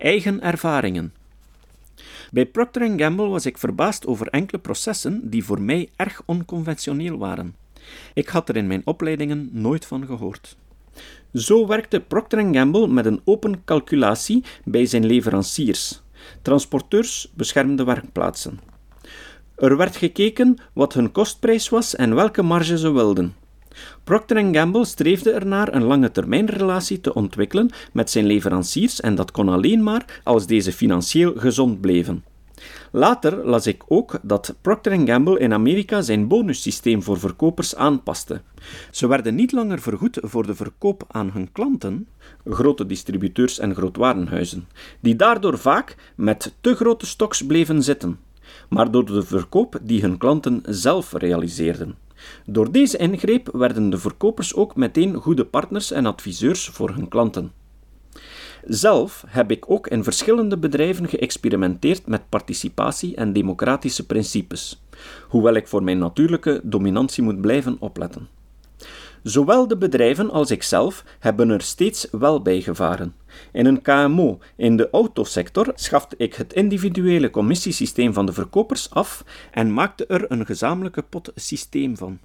eigen ervaringen. Bij Procter Gamble was ik verbaasd over enkele processen die voor mij erg onconventioneel waren. Ik had er in mijn opleidingen nooit van gehoord. Zo werkte Procter Gamble met een open calculatie bij zijn leveranciers, transporteurs, beschermde werkplaatsen. Er werd gekeken wat hun kostprijs was en welke marge ze wilden. Procter Gamble streefde ernaar een lange termijnrelatie te ontwikkelen met zijn leveranciers en dat kon alleen maar als deze financieel gezond bleven. Later las ik ook dat Procter Gamble in Amerika zijn bonussysteem voor verkopers aanpaste. Ze werden niet langer vergoed voor de verkoop aan hun klanten, grote distributeurs en grootwarenhuizen, die daardoor vaak met te grote stoks bleven zitten, maar door de verkoop die hun klanten zelf realiseerden. Door deze ingreep werden de verkopers ook meteen goede partners en adviseurs voor hun klanten. Zelf heb ik ook in verschillende bedrijven geëxperimenteerd met participatie en democratische principes, hoewel ik voor mijn natuurlijke dominantie moet blijven opletten. Zowel de bedrijven als ikzelf hebben er steeds wel bij gevaren. In een KMO in de autosector schafte ik het individuele commissiesysteem van de verkopers af en maakte er een gezamenlijke pot systeem van.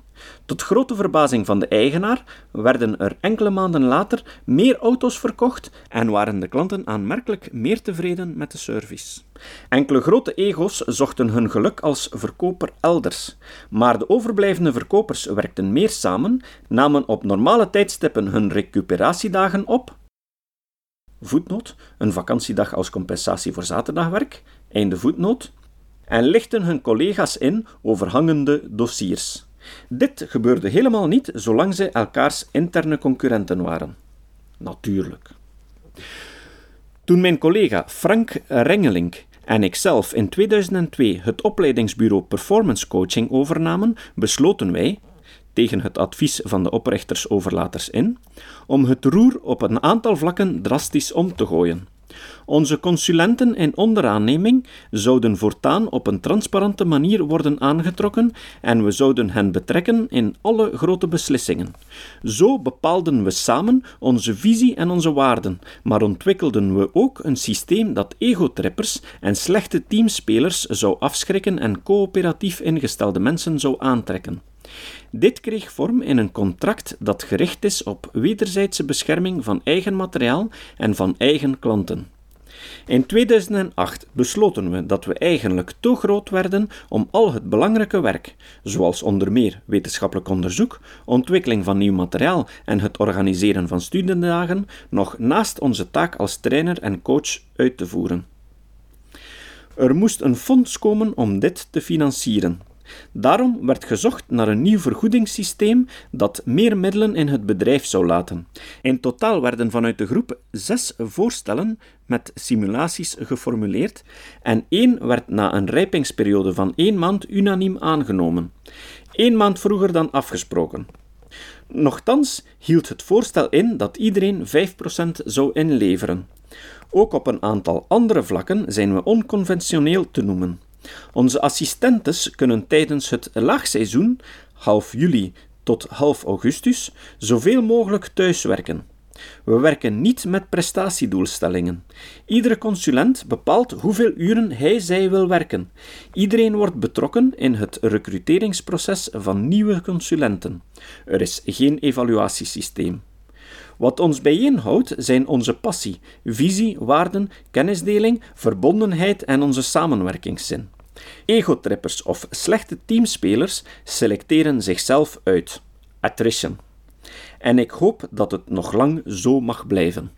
Tot grote verbazing van de eigenaar werden er enkele maanden later meer auto's verkocht en waren de klanten aanmerkelijk meer tevreden met de service. Enkele grote ego's zochten hun geluk als verkoper elders, maar de overblijvende verkopers werkten meer samen, namen op normale tijdstippen hun recuperatiedagen op voetnoot, een vakantiedag als compensatie voor zaterdagwerk, einde voetnoot, en lichten hun collega's in over hangende dossiers. Dit gebeurde helemaal niet zolang zij elkaars interne concurrenten waren. Natuurlijk. Toen mijn collega Frank Rengelink en ikzelf in 2002 het opleidingsbureau Performance Coaching overnamen, besloten wij, tegen het advies van de oprichters-overlaters in, om het roer op een aantal vlakken drastisch om te gooien. Onze consulenten in onderaanneming zouden voortaan op een transparante manier worden aangetrokken en we zouden hen betrekken in alle grote beslissingen. Zo bepaalden we samen onze visie en onze waarden, maar ontwikkelden we ook een systeem dat egotrippers en slechte teamspelers zou afschrikken en coöperatief ingestelde mensen zou aantrekken. Dit kreeg vorm in een contract dat gericht is op wederzijdse bescherming van eigen materiaal en van eigen klanten. In 2008 besloten we dat we eigenlijk te groot werden om al het belangrijke werk, zoals onder meer wetenschappelijk onderzoek, ontwikkeling van nieuw materiaal en het organiseren van studiedagen, nog naast onze taak als trainer en coach uit te voeren. Er moest een fonds komen om dit te financieren. Daarom werd gezocht naar een nieuw vergoedingssysteem dat meer middelen in het bedrijf zou laten. In totaal werden vanuit de groep zes voorstellen met simulaties geformuleerd en één werd na een rijpingsperiode van één maand unaniem aangenomen. Eén maand vroeger dan afgesproken. Nochtans hield het voorstel in dat iedereen 5% zou inleveren. Ook op een aantal andere vlakken zijn we onconventioneel te noemen. Onze assistentes kunnen tijdens het laagseizoen, half juli tot half augustus, zoveel mogelijk thuiswerken. We werken niet met prestatiedoelstellingen. Iedere consulent bepaalt hoeveel uren hij zij wil werken. Iedereen wordt betrokken in het recruteringsproces van nieuwe consulenten. Er is geen evaluatiesysteem. Wat ons bijeenhoudt zijn onze passie, visie, waarden, kennisdeling, verbondenheid en onze samenwerkingszin. Egotrippers of slechte teamspelers selecteren zichzelf uit. Attrition. En ik hoop dat het nog lang zo mag blijven.